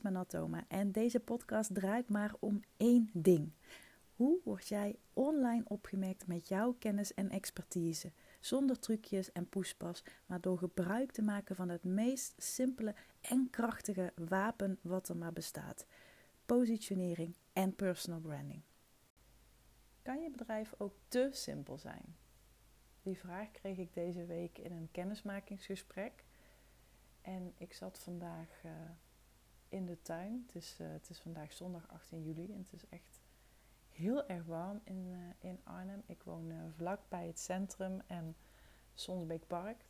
Mijn Manatoma en deze podcast draait maar om één ding. Hoe word jij online opgemerkt met jouw kennis en expertise? Zonder trucjes en poespas, maar door gebruik te maken van het meest simpele en krachtige wapen wat er maar bestaat: positionering en personal branding. Kan je bedrijf ook te simpel zijn? Die vraag kreeg ik deze week in een kennismakingsgesprek. En ik zat vandaag uh, in de tuin. Het is, uh, het is vandaag zondag 18 juli en het is echt heel erg warm in, uh, in Arnhem. Ik woon vlak bij het centrum en Sonsbeekpark.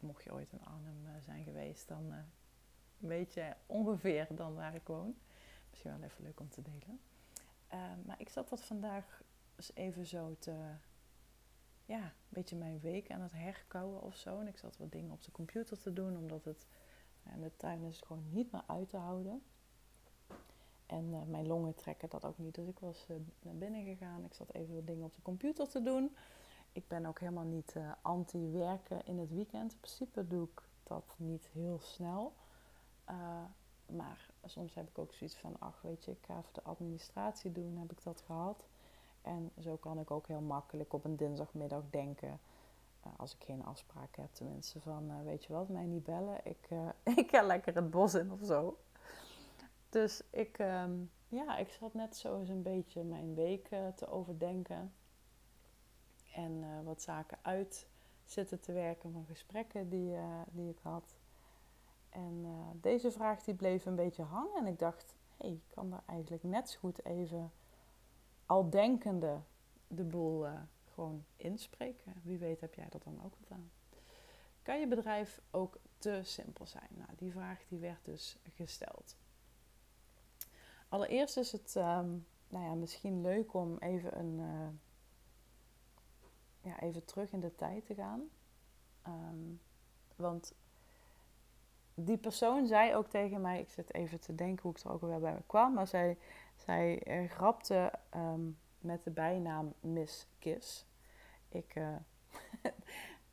Mocht je ooit in Arnhem zijn geweest, dan weet je ongeveer dan waar ik woon. Misschien wel even leuk om te delen. maar ik zat dat vandaag eens even zo te ja, een beetje mijn week aan het herkouwen of zo. En ik zat wat dingen op de computer te doen, omdat het in de tuin is gewoon niet meer uit te houden. En uh, mijn longen trekken dat ook niet. Dus ik was uh, naar binnen gegaan. Ik zat even wat dingen op de computer te doen. Ik ben ook helemaal niet uh, anti-werken in het weekend. In principe doe ik dat niet heel snel. maar soms heb ik ook zoiets van, ach weet je, ik ga even de administratie doen. Heb ik dat gehad. En zo kan ik ook heel makkelijk op een dinsdagmiddag denken. Uh, als ik geen afspraak heb, tenminste, van uh, weet je wat, mij niet bellen. Ik, uh, ik ga lekker het bos in of zo. Dus ik, um, ja, ik zat net zo eens een beetje mijn week te overdenken. En wat zaken uit zitten te werken van gesprekken die, die ik had. En deze vraag die bleef een beetje hangen. En ik dacht, hé, hey, ik kan daar eigenlijk net zo goed even al denkende de boel uh, gewoon inspreken. Wie weet heb jij dat dan ook wat aan. Kan je bedrijf ook te simpel zijn? Nou, die vraag die werd dus gesteld. Allereerst is het um, nou ja, misschien leuk om even, een, uh, ja, even terug in de tijd te gaan. Um, want die persoon zei ook tegen mij, ik zit even te denken hoe ik er ook weer bij kwam, maar zij, zij uh, grapte um, met de bijnaam Miss Kiss. Ik, uh,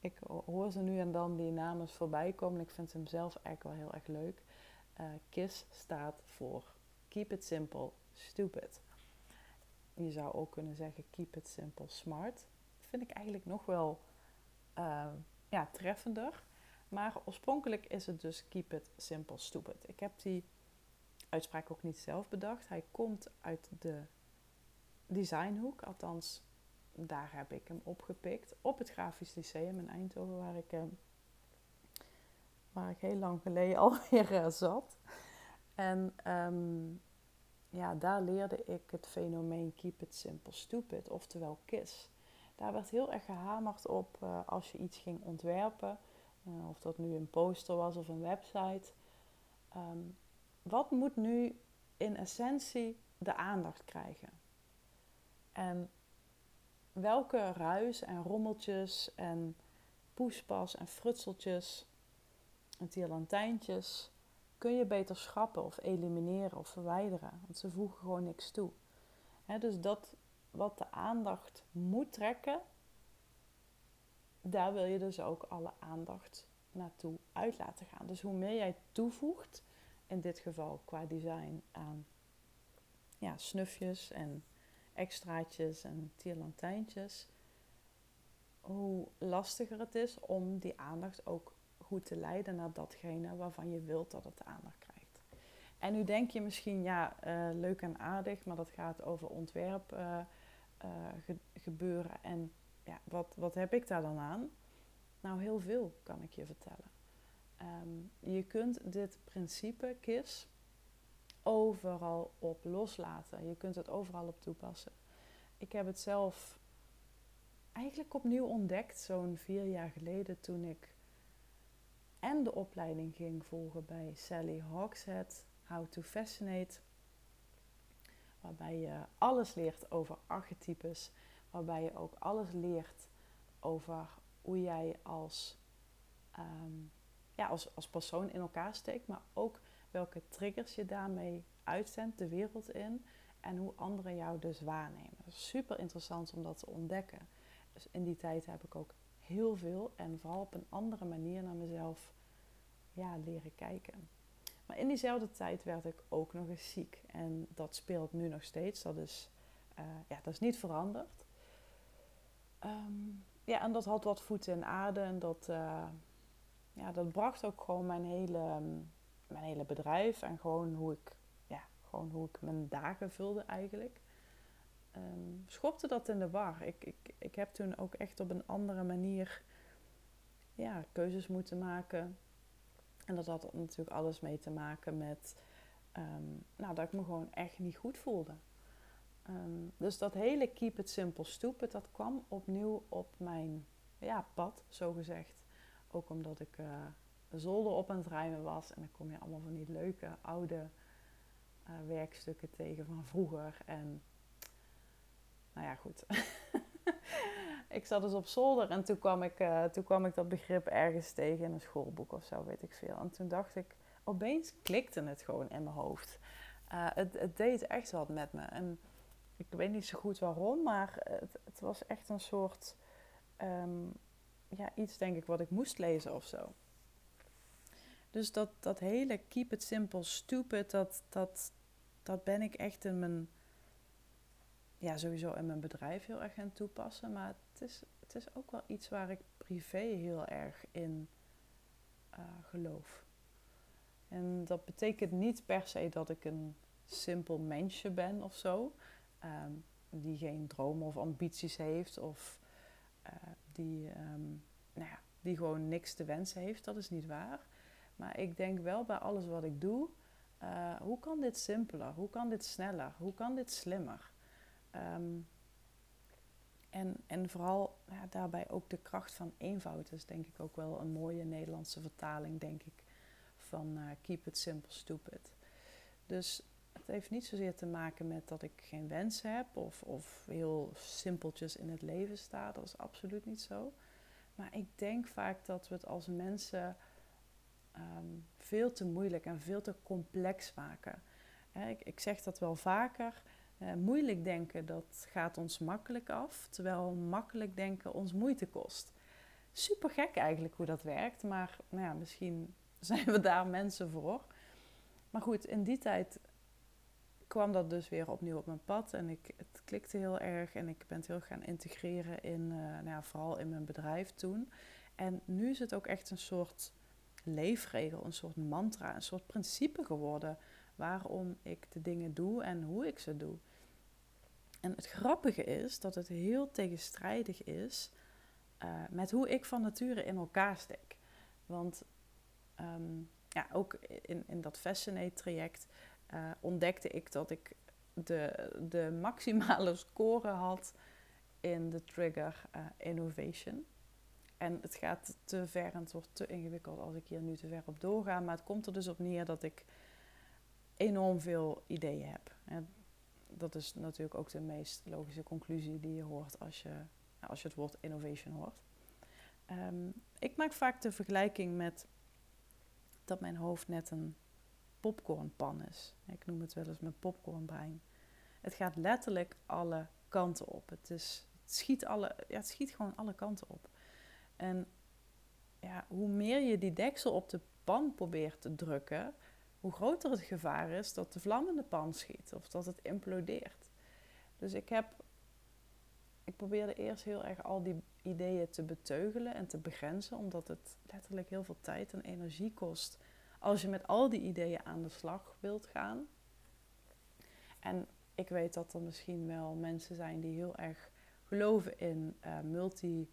ik hoor ze nu en dan die namen voorbij komen. Ik vind hem zelf eigenlijk wel heel erg leuk. Uh, KISS staat voor Keep It Simple, Stupid. Je zou ook kunnen zeggen Keep It Simple, Smart. vind ik eigenlijk nog wel ja, treffender. Maar oorspronkelijk is het dus Keep It Simple, Stupid. Ik heb die uitspraak ook niet zelf bedacht. Hij komt uit de designhoek, althans daar heb ik hem opgepikt. Op het Grafisch Lyceum in Eindhoven, waar ik, eh, waar ik heel lang geleden alweer uh, zat. En um, ja, daar leerde ik het fenomeen Keep It Simple Stupid, oftewel KISS. Daar werd heel erg gehamerd op uh, als je iets ging ontwerpen, of dat nu een poster was of een website. Um, wat moet nu in essentie de aandacht krijgen? En welke ruis en rommeltjes en poespas en frutseltjes en tierlantijntjes kun je beter schrappen of elimineren of verwijderen? Want ze voegen gewoon niks toe. dus dat wat de aandacht moet trekken, daar wil je dus ook alle aandacht naartoe uit laten gaan. Dus hoe meer jij toevoegt, in dit geval qua design aan ja, snufjes en extraatjes en tierlantijntjes, hoe lastiger het is om die aandacht ook goed te leiden naar datgene waarvan je wilt dat het de aandacht krijgt. En nu denk je misschien, ja, uh, leuk en aardig, maar dat gaat over ontwerp uh, ge gebeuren. En ja, wat, wat heb ik daar dan aan? Nou, heel veel kan ik je vertellen. Um, je kunt dit principe KISS overal op loslaten. Je kunt het overal op toepassen. Ik heb het zelf eigenlijk opnieuw ontdekt, zo'n vier jaar geleden, toen ik en de opleiding ging volgen bij Sally Hawkshead, How to Fascinate. Waarbij je alles leert over archetypes, waarbij je ook alles leert over hoe jij als um, ja, als, als persoon in elkaar steekt, maar ook welke triggers je daarmee uitzendt de wereld in en hoe anderen jou dus waarnemen. Super interessant om dat te ontdekken. Dus in die tijd heb ik ook heel veel en vooral op een andere manier naar mezelf ja, leren kijken. Maar in diezelfde tijd werd ik ook nog eens ziek. En dat speelt nu nog steeds. Dat is, uh, ja, dat is niet veranderd. Um, ja, en dat had wat voeten in aarde. En dat, uh, ja, dat bracht ook gewoon mijn hele, mijn hele bedrijf. En gewoon hoe ik, ja, gewoon hoe ik mijn dagen vulde eigenlijk. Um, schopte dat in de war. Ik, ik, ik heb toen ook echt op een andere manier ja, keuzes moeten maken. En dat had natuurlijk alles mee te maken met um, nou, dat ik me gewoon echt niet goed voelde. Um, dus dat hele keep it simple stupid, dat kwam opnieuw op mijn ja, pad, zo gezegd. Ook omdat ik uh, zolder op aan het ruimen was. En dan kom je allemaal van die leuke oude uh, werkstukken tegen van vroeger. En nou ja, goed. ik zat dus op zolder en toen kwam, ik, uh, toen kwam ik dat begrip ergens tegen in een schoolboek of zo, weet ik veel. En toen dacht ik, opeens klikte het gewoon in mijn hoofd. Uh, het, het, deed echt wat met me. En ik weet niet zo goed waarom, maar het, het was echt een soort um, ja, iets, denk ik, wat ik moest lezen of zo. Dus dat, dat hele keep it simple, stupid, dat, dat, dat ben ik echt in mijn ja, sowieso in mijn bedrijf heel erg gaan toepassen. Maar het is, het is ook wel iets waar ik privé heel erg in uh, geloof. En dat betekent niet per se dat ik een simpel mensje ben of zo. Um, die geen dromen of ambities heeft. Of uh, die, um, nou ja, die gewoon niks te wensen heeft. Dat is niet waar. Maar ik denk wel bij alles wat ik doe. Uh, hoe kan dit simpeler? Hoe kan dit sneller? Hoe kan dit slimmer? Um, en, en vooral ja, daarbij ook de kracht van eenvoud is denk ik ook wel een mooie Nederlandse vertaling, denk ik, van uh, keep it simple, stupid. Dus het heeft niet zozeer te maken met dat ik geen wensen heb of, of heel simpeltjes in het leven sta. Dat is absoluut niet zo. Maar ik denk vaak dat we het als mensen um, veel te moeilijk en veel te complex maken. ik, ik zeg dat wel vaker. Uh, moeilijk denken, dat gaat ons makkelijk af, terwijl makkelijk denken ons moeite kost. Super gek eigenlijk hoe dat werkt, maar nou ja, misschien zijn we daar mensen voor. Maar goed, in die tijd kwam dat dus weer opnieuw op mijn pad en ik, het klikte heel erg en ik ben het heel gaan integreren in, uh, nou ja, vooral in mijn bedrijf toen. En nu is het ook echt een soort leefregel, een soort mantra, een soort principe geworden waarom ik de dingen doe en hoe ik ze doe. En het grappige is dat het heel tegenstrijdig is uh, met hoe ik van nature in elkaar steek. Want um, ja, ook in, in dat Fascinate-traject uh, ontdekte ik dat ik de, de maximale score had in de trigger uh, innovation. En het gaat te ver en het wordt te ingewikkeld als ik hier nu te ver op doorga. Maar het komt er dus op neer dat ik enorm veel ideeën heb dat is natuurlijk ook de meest logische conclusie die je hoort als je, als je het woord innovation hoort. Um, ik maak vaak de vergelijking met dat mijn hoofd net een popcornpan is. Ik noem het wel eens mijn popcornbrein. Het gaat letterlijk alle kanten op. Het, is, het, schiet, alle, ja, het schiet gewoon alle kanten op. En ja, hoe meer je die deksel op de pan probeert te drukken, hoe groter het gevaar is dat de vlam in de pan schiet of dat het implodeert. Dus ik heb, ik probeerde eerst heel erg al die ideeën te beteugelen en te begrenzen, omdat het letterlijk heel veel tijd en energie kost als je met al die ideeën aan de slag wilt gaan. En ik weet dat er misschien wel mensen zijn die heel erg geloven in uh, multi,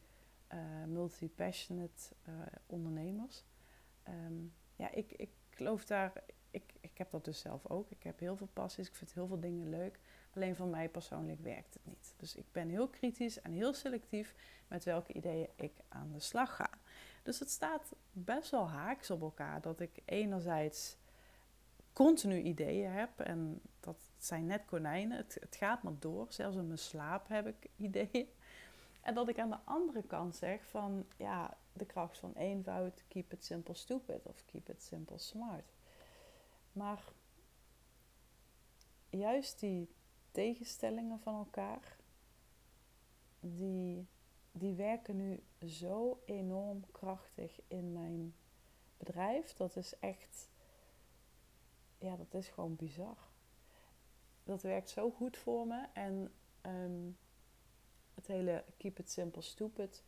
uh, multi-passionate uh, ondernemers. Um, ja, ik, ik geloof daar ik, ik heb dat dus zelf ook. Ik heb heel veel passies, ik vind heel veel dingen leuk. Alleen voor mij persoonlijk werkt het niet. Dus ik ben heel kritisch en heel selectief met welke ideeën ik aan de slag ga. Dus het staat best wel haaks op elkaar dat ik enerzijds continu ideeën heb en dat zijn net konijnen. Het gaat maar door. Zelfs in mijn slaap heb ik ideeën. En dat ik aan de andere kant zeg van ja, de kracht van eenvoud, keep it simple stupid of keep it simple smart. Maar juist die tegenstellingen van elkaar, die, die werken nu zo enorm krachtig in mijn bedrijf. Dat is echt ja, dat is gewoon bizar. Dat werkt zo goed voor me. En ehm, het hele keep it simple stupid,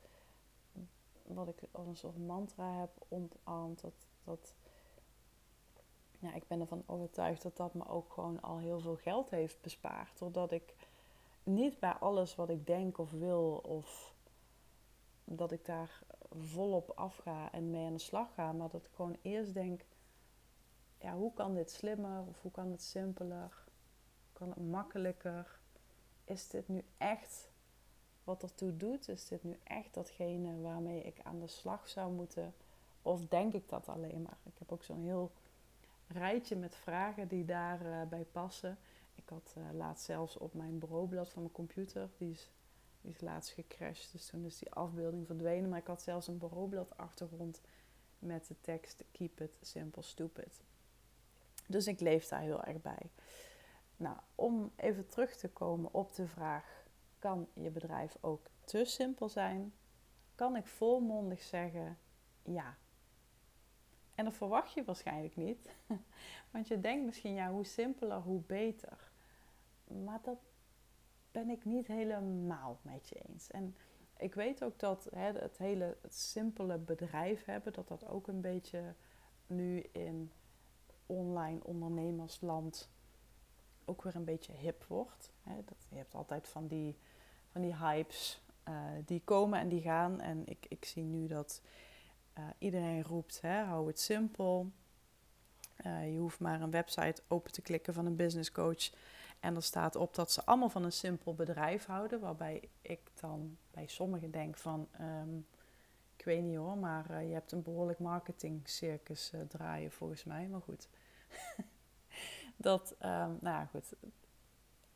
wat ik als een soort mantra heb ontarmd, dat, dat ja, ik ben ervan overtuigd dat dat me ook gewoon al heel veel geld heeft bespaard. Doordat ik niet bij alles wat ik denk of wil, of dat ik daar volop afga en mee aan de slag ga, maar dat ik gewoon eerst denk: ja, hoe kan dit slimmer of hoe kan het simpeler? Hoe kan het makkelijker? Is dit nu echt wat ertoe doet? Is dit nu echt datgene waarmee ik aan de slag zou moeten? Of denk ik dat alleen maar? Ik heb ook zo'n heel rijtje met vragen die daarbij bij passen. Ik had uh, laatst zelfs op mijn bureaublad van mijn computer, die is, die is laatst gecrashed, dus toen is die afbeelding verdwenen. Maar ik had zelfs een bureaublad achtergrond met de tekst Keep it simple stupid. Dus ik leef daar heel erg bij. Nou, om even terug te komen op de vraag: kan je bedrijf ook te simpel zijn? Kan ik volmondig zeggen ja. En dat verwacht je waarschijnlijk niet. Want je denkt misschien, ja, hoe simpeler, hoe beter. Maar dat ben ik niet helemaal met je eens. En ik weet ook dat hè, het hele het simpele bedrijf hebben, dat dat ook een beetje nu in online ondernemersland ook weer een beetje hip wordt. Hè. Dat, je hebt altijd van die, van die hypes uh, die komen en die gaan. En ik, ik zie nu dat uh, iedereen roept, hè, hou het simpel. Uh, je hoeft maar een website open te klikken van een business coach. En er staat op dat ze allemaal van een simpel bedrijf houden. Waarbij ik dan bij sommigen denk van... Um, ik weet niet hoor, maar je hebt een behoorlijk marketingcircus draaien volgens mij. Maar goed. dat, um, nou ja, goed.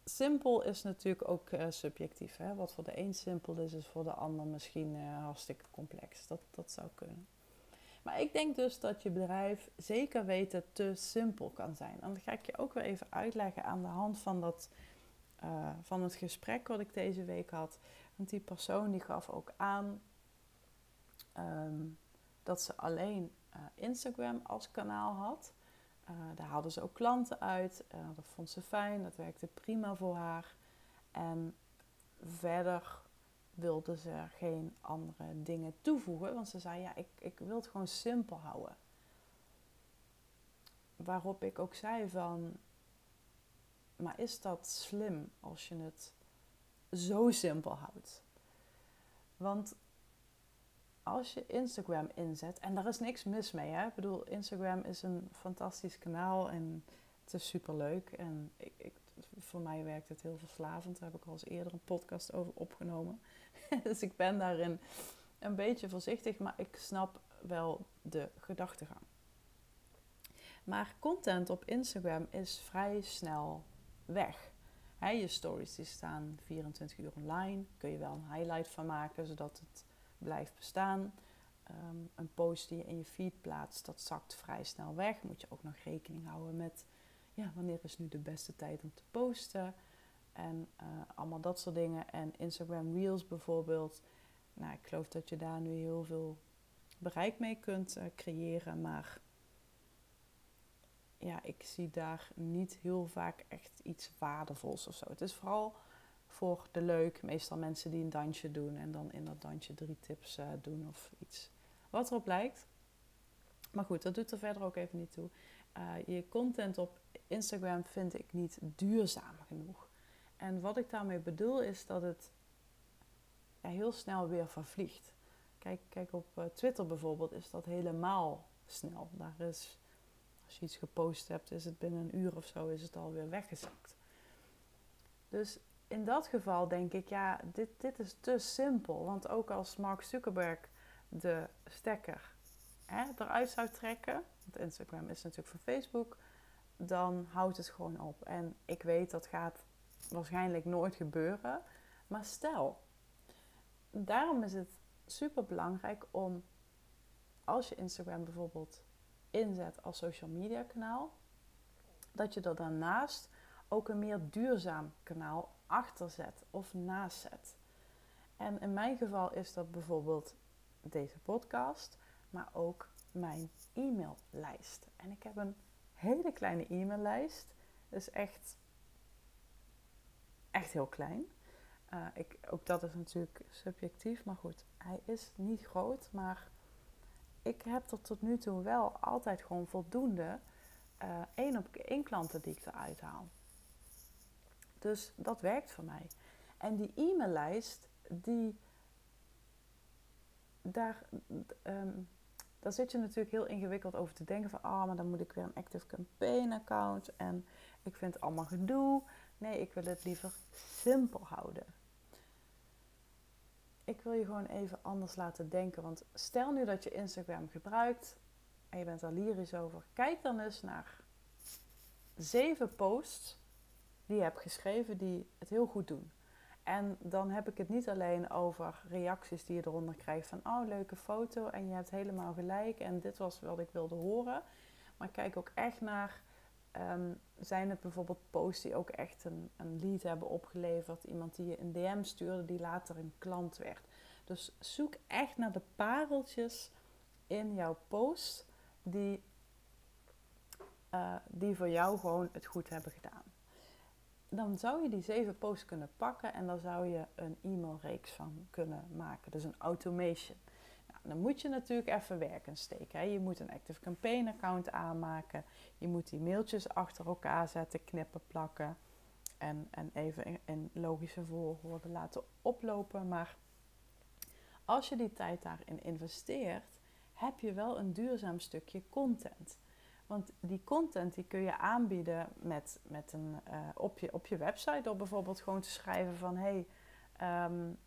Simpel is natuurlijk ook uh, subjectief. Hè? Wat voor de een simpel is, is voor de ander misschien hartstikke complex. Dat, dat zou kunnen. Maar ik denk dus dat je bedrijf zeker weten te simpel kan zijn. En dat ga ik je ook weer even uitleggen aan de hand van, dat, uh, van het gesprek wat ik deze week had. Want die persoon die gaf ook aan um, dat ze alleen Instagram als kanaal had. Uh, daar haalden ze ook klanten uit. dat vond ze fijn, dat werkte prima voor haar. En verder wilde ze geen andere dingen toevoegen. Want ze zei, ja, ik, ik wil het gewoon simpel houden. Waarop ik ook zei van, maar is dat slim als je het zo simpel houdt? Want als je Instagram inzet, en daar is niks mis mee, hè? Ik bedoel, Instagram is een fantastisch kanaal en het is super leuk. En ik, ik, voor mij werkt het heel verslavend. Daar heb ik al eens eerder een podcast over opgenomen. dus ik ben daarin een beetje voorzichtig, maar ik snap wel de gedachtegang. Maar content op Instagram is vrij snel weg. je stories die staan 24 uur online. Kun je wel een highlight van maken zodat het blijft bestaan. Ehm, een post die je in je feed plaatst, dat zakt vrij snel weg. Moet je ook nog rekening houden met ja, wanneer is nu de beste tijd om te posten. En uh, allemaal dat soort dingen. En Instagram Reels bijvoorbeeld. Nou, ik geloof dat je daar nu heel veel bereik mee kunt uh, creëren. Maar ja, ik zie daar niet heel vaak echt iets waardevols of zo. Het is vooral voor de leuk. Meestal mensen die een dansje doen en dan in dat dansje drie tips uh, doen of iets wat erop lijkt. Maar goed, dat doet er verder ook even niet toe. je content op Instagram vind ik niet duurzaam genoeg. En wat ik daarmee bedoel is dat het heel snel weer vervliegt. Kijk, kijk op uh, Twitter bijvoorbeeld is dat helemaal snel. Daar is, als je iets gepost hebt, is het binnen een uur of zo is het alweer weggezakt. Dus in dat geval denk ik, ja, dit, dit is te simpel. Want ook als Mark Zuckerberg de stekker hè, eruit zou trekken, want Instagram is natuurlijk van Facebook, dan houdt het gewoon op. En ik weet dat gaat waarschijnlijk nooit gebeuren. Maar stel, daarom is het super belangrijk om, als je Instagram bijvoorbeeld inzet als social media kanaal, dat je er daarnaast ook een meer duurzaam kanaal achter zet of naast zet. En in mijn geval is dat bijvoorbeeld deze podcast, maar ook mijn e-maillijst. En ik heb een hele kleine e-maillijst. Dus echt, echt heel klein. Uh, ik, ook dat is natuurlijk subjectief, maar goed, hij is niet groot. Maar ik heb er tot nu toe wel altijd gewoon voldoende uh, één op één klanten die ik eruit haal. Dus dat werkt voor mij. En die e-maillijst, die, daar, um, daar zit je natuurlijk heel ingewikkeld over te denken van, ah, maar dan moet ik weer een Active Campaign account en ik vind het allemaal gedoe. Nee, ik wil het liever simpel houden. Ik wil je gewoon even anders laten denken, want stel nu dat je Instagram gebruikt en je bent er lyrisch over, kijk dan eens naar zeven posts die je hebt geschreven die het heel goed doen. En dan heb ik het niet alleen over reacties die je eronder krijgt van oh leuke foto en je hebt helemaal gelijk en dit was wat ik wilde horen. Maar kijk ook echt naar, um, zijn het bijvoorbeeld posts die ook echt een, een lead hebben opgeleverd. Iemand die je een DM stuurde die later een klant werd. Dus zoek echt naar de pareltjes in jouw post die, uh, die voor jou gewoon het goed hebben gedaan dan zou je die zeven posts kunnen pakken en dan zou je een e-mailreeks van kunnen maken. Dus een automation. Nou, dan moet je natuurlijk even werk in steken. Hè. Je moet een Active Campaign account aanmaken. Je moet die mailtjes achter elkaar zetten, knippen, plakken. En, en even in, logische volgorde laten oplopen. Maar als je die tijd daarin investeert, heb je wel een duurzaam stukje content. Want die content die kun je aanbieden met, met een, uh, op, je, op je website. Door bijvoorbeeld gewoon te schrijven van... Hey, um,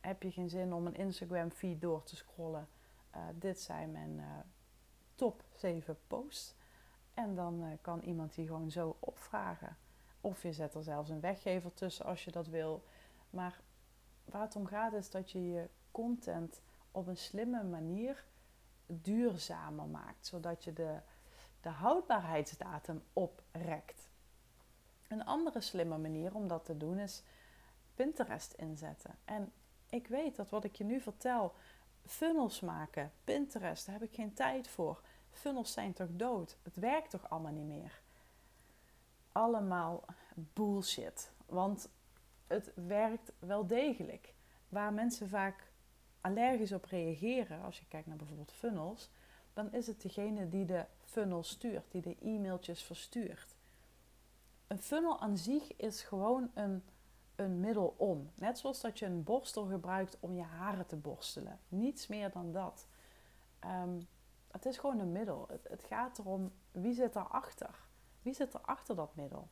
heb je geen zin om een Instagram feed door te scrollen? Uh, dit zijn mijn uh, top 7 posts. En dan kan iemand die gewoon zo opvragen. Of je zet er zelfs een weggever tussen als je dat wil. Maar waar het om gaat is dat je je content op een slimme manier duurzamer maakt. Zodat je de de houdbaarheidsdatum oprekt. Een andere slimme manier om dat te doen is Pinterest inzetten. En ik weet dat wat ik je nu vertel, funnels maken, Pinterest, daar heb ik geen tijd voor. Funnels zijn toch dood? Het werkt toch allemaal niet meer? Allemaal bullshit. Want het werkt wel degelijk. Waar mensen vaak allergisch op reageren, als je kijkt naar bijvoorbeeld funnels, dan is het degene die de funnel stuurt, die de e-mailtjes verstuurt. Een funnel aan zich is gewoon een, een middel om. Net zoals dat je een borstel gebruikt om je haren te borstelen. Niets meer dan dat. Ehm, het is gewoon een middel. Het, gaat erom wie zit erachter. Wie zit er achter dat middel?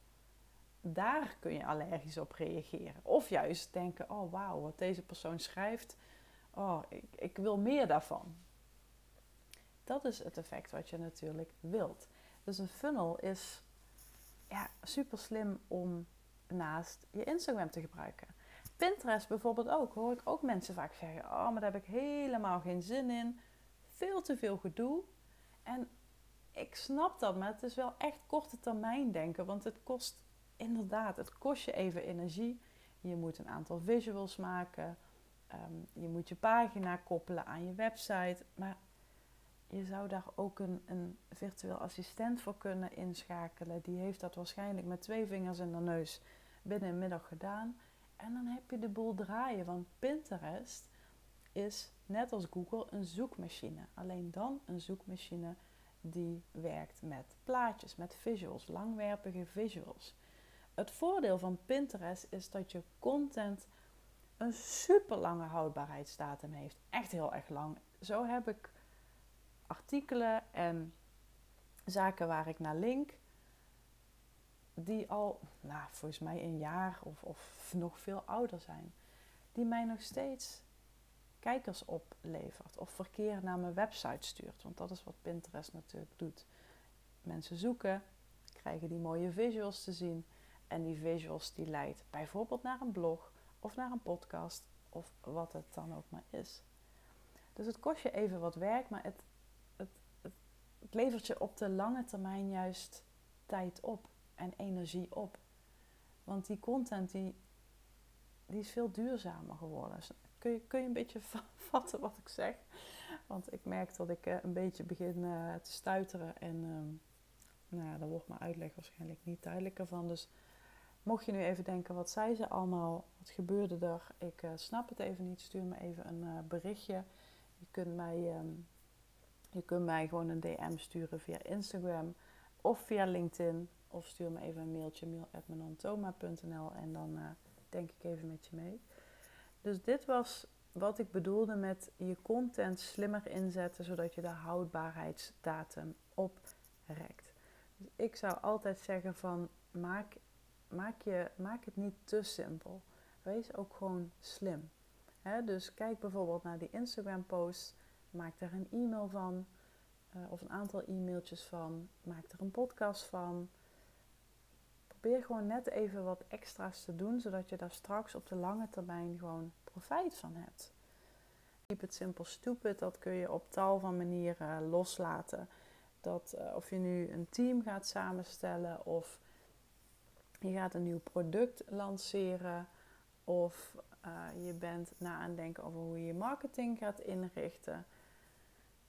Daar kun je allergisch op reageren. Of juist denken: oh wauw, wat deze persoon schrijft. Oh, ik, ik wil meer daarvan. Dat is het effect wat je natuurlijk wilt. Dus een funnel is ja, super slim om naast je Instagram te gebruiken. Pinterest bijvoorbeeld ook, hoor ik ook mensen vaak zeggen: Oh, maar daar heb ik helemaal geen zin in. Veel te veel gedoe. En ik snap dat, maar het is wel echt korte termijn denken. Want het kost inderdaad, het kost je even energie. Je moet een aantal visuals maken. Ehm, je moet je pagina koppelen aan je website. Maar je zou daar ook een, een virtueel assistent voor kunnen inschakelen. Die heeft dat waarschijnlijk met twee vingers in de neus binnen een middag gedaan. En dan heb je de boel draaien. Want Pinterest is net als Google een zoekmachine. Alleen dan een zoekmachine die werkt met plaatjes, met visuals, langwerpige visuals. Het voordeel van Pinterest is dat je content een super lange houdbaarheidsdatum heeft. Echt heel erg lang. Zo heb ik artikelen en zaken waar ik naar link, die al, nou, volgens mij een jaar of, of nog veel ouder zijn, die mij nog steeds kijkers oplevert of verkeer naar mijn website stuurt. Want dat is wat Pinterest natuurlijk doet. Mensen zoeken, krijgen die mooie visuals te zien en die visuals die leidt bijvoorbeeld naar een blog of naar een podcast of wat het dan ook maar is. Dus het kost je even wat werk, maar het het levert je op de lange termijn juist tijd op en energie op. Want die content die, die is veel duurzamer geworden. Dus kun, je, kun je een beetje vatten wat ik zeg? Want ik merk dat ik eh, een beetje begin eh, te stuiteren en ehm, nou ja, daar wordt mijn uitleg waarschijnlijk niet duidelijker van. Dus mocht je nu even denken, wat zei ze allemaal? Wat gebeurde er? Ik uh, snap het even niet. Stuur me even een berichtje. Je kunt, mij, um, je kunt mij gewoon een DM sturen via Instagram of via LinkedIn. Of stuur me even een mailtje, mail.menantoma.nl en dan uh, denk ik even met je mee. Dus dit was wat ik bedoelde met je content slimmer inzetten, zodat je de houdbaarheidsdatum oprekt. Dus ik zou altijd zeggen van maak, maak, je, maak het niet te simpel. Wees ook gewoon slim. dus kijk bijvoorbeeld naar die Instagram post, maak er een e-mail van uh, of een aantal e-mailtjes van, maak er een podcast van. Probeer gewoon net even wat extra's te doen, zodat je daar straks op de lange termijn gewoon profijt van hebt. Keep it simple stupid, dat kun je op tal van manieren loslaten. Dat uh, of je nu een team gaat samenstellen of je gaat een nieuw product lanceren of uh, je bent na aan denken over hoe je je marketing gaat inrichten.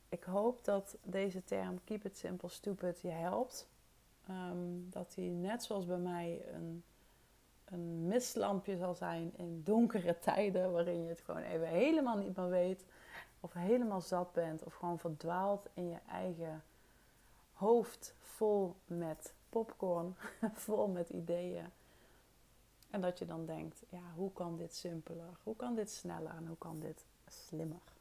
Ik hoop dat deze term keep it simple stupid je helpt. Um, dat die net zoals bij mij een een mistlampje zal zijn in donkere tijden, waarin je het gewoon even helemaal niet meer weet, of helemaal zat bent, of gewoon verdwaald in je eigen hoofd vol met popcorn, vol met ideeën. En dat je dan denkt, ja, hoe kan dit simpeler? Hoe kan dit sneller? En hoe kan dit slimmer?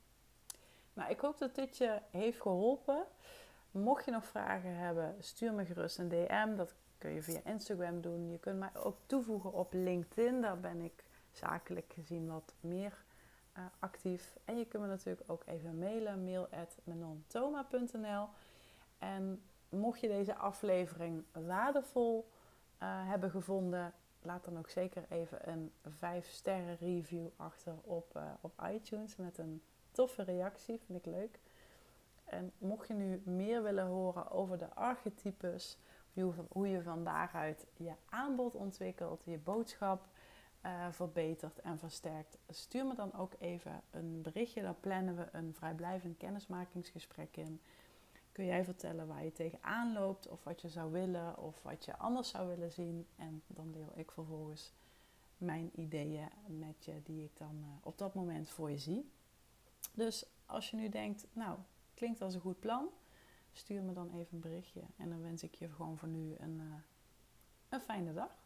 Nou, ik hoop dat dit je heeft geholpen. Mocht je nog vragen hebben, stuur me gerust een DM. Dat kun je via Instagram doen. Je kunt mij ook toevoegen op LinkedIn. Daar ben ik zakelijk gezien wat meer uh, actief. En je kunt me natuurlijk ook even mailen. Mail at En mocht je deze aflevering waardevol uh, hebben gevonden, laat dan ook zeker even een 5 sterren review achter op, uh, op iTunes met een toffe reactie. Vind ik leuk. En mocht je nu meer willen horen over de archetypes, hoe je van daaruit je aanbod ontwikkelt, je boodschap uh, verbetert en versterkt. Stuur me dan ook even een berichtje. Dan plannen we een vrijblijvend kennismakingsgesprek in. Kun jij vertellen waar je tegenaan loopt, of wat je zou willen, of wat je anders zou willen zien. En dan deel ik vervolgens mijn ideeën met je, die ik dan uh, op dat moment voor je zie. Dus als je nu denkt, nou, klinkt als een goed plan stuur me dan even een berichtje. En dan wens ik je gewoon voor nu een, uh, een fijne dag.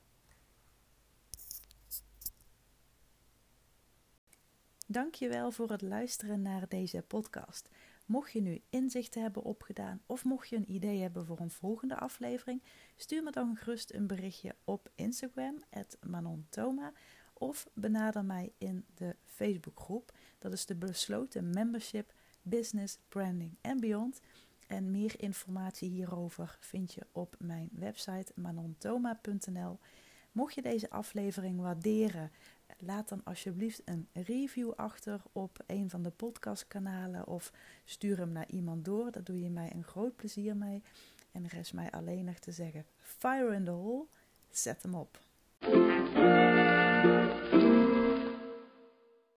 Dankjewel voor het luisteren naar deze podcast. Mocht je nu inzichten hebben opgedaan of mocht je een idee hebben voor een volgende aflevering, stuur me dan gerust een berichtje op Instagram, @manontoma, of benader mij in de Facebookgroep. Dat is de besloten membership Business, Branding en Beyond. En meer informatie hierover vind je op mijn website manontoma.nl. Mocht je deze aflevering waarderen, laat dan alsjeblieft een review achter op een van de podcastkanalen of stuur hem naar iemand door. Daar doe je mij een groot plezier mee. En is mij alleen nog te zeggen: fire in the hole, zet hem op.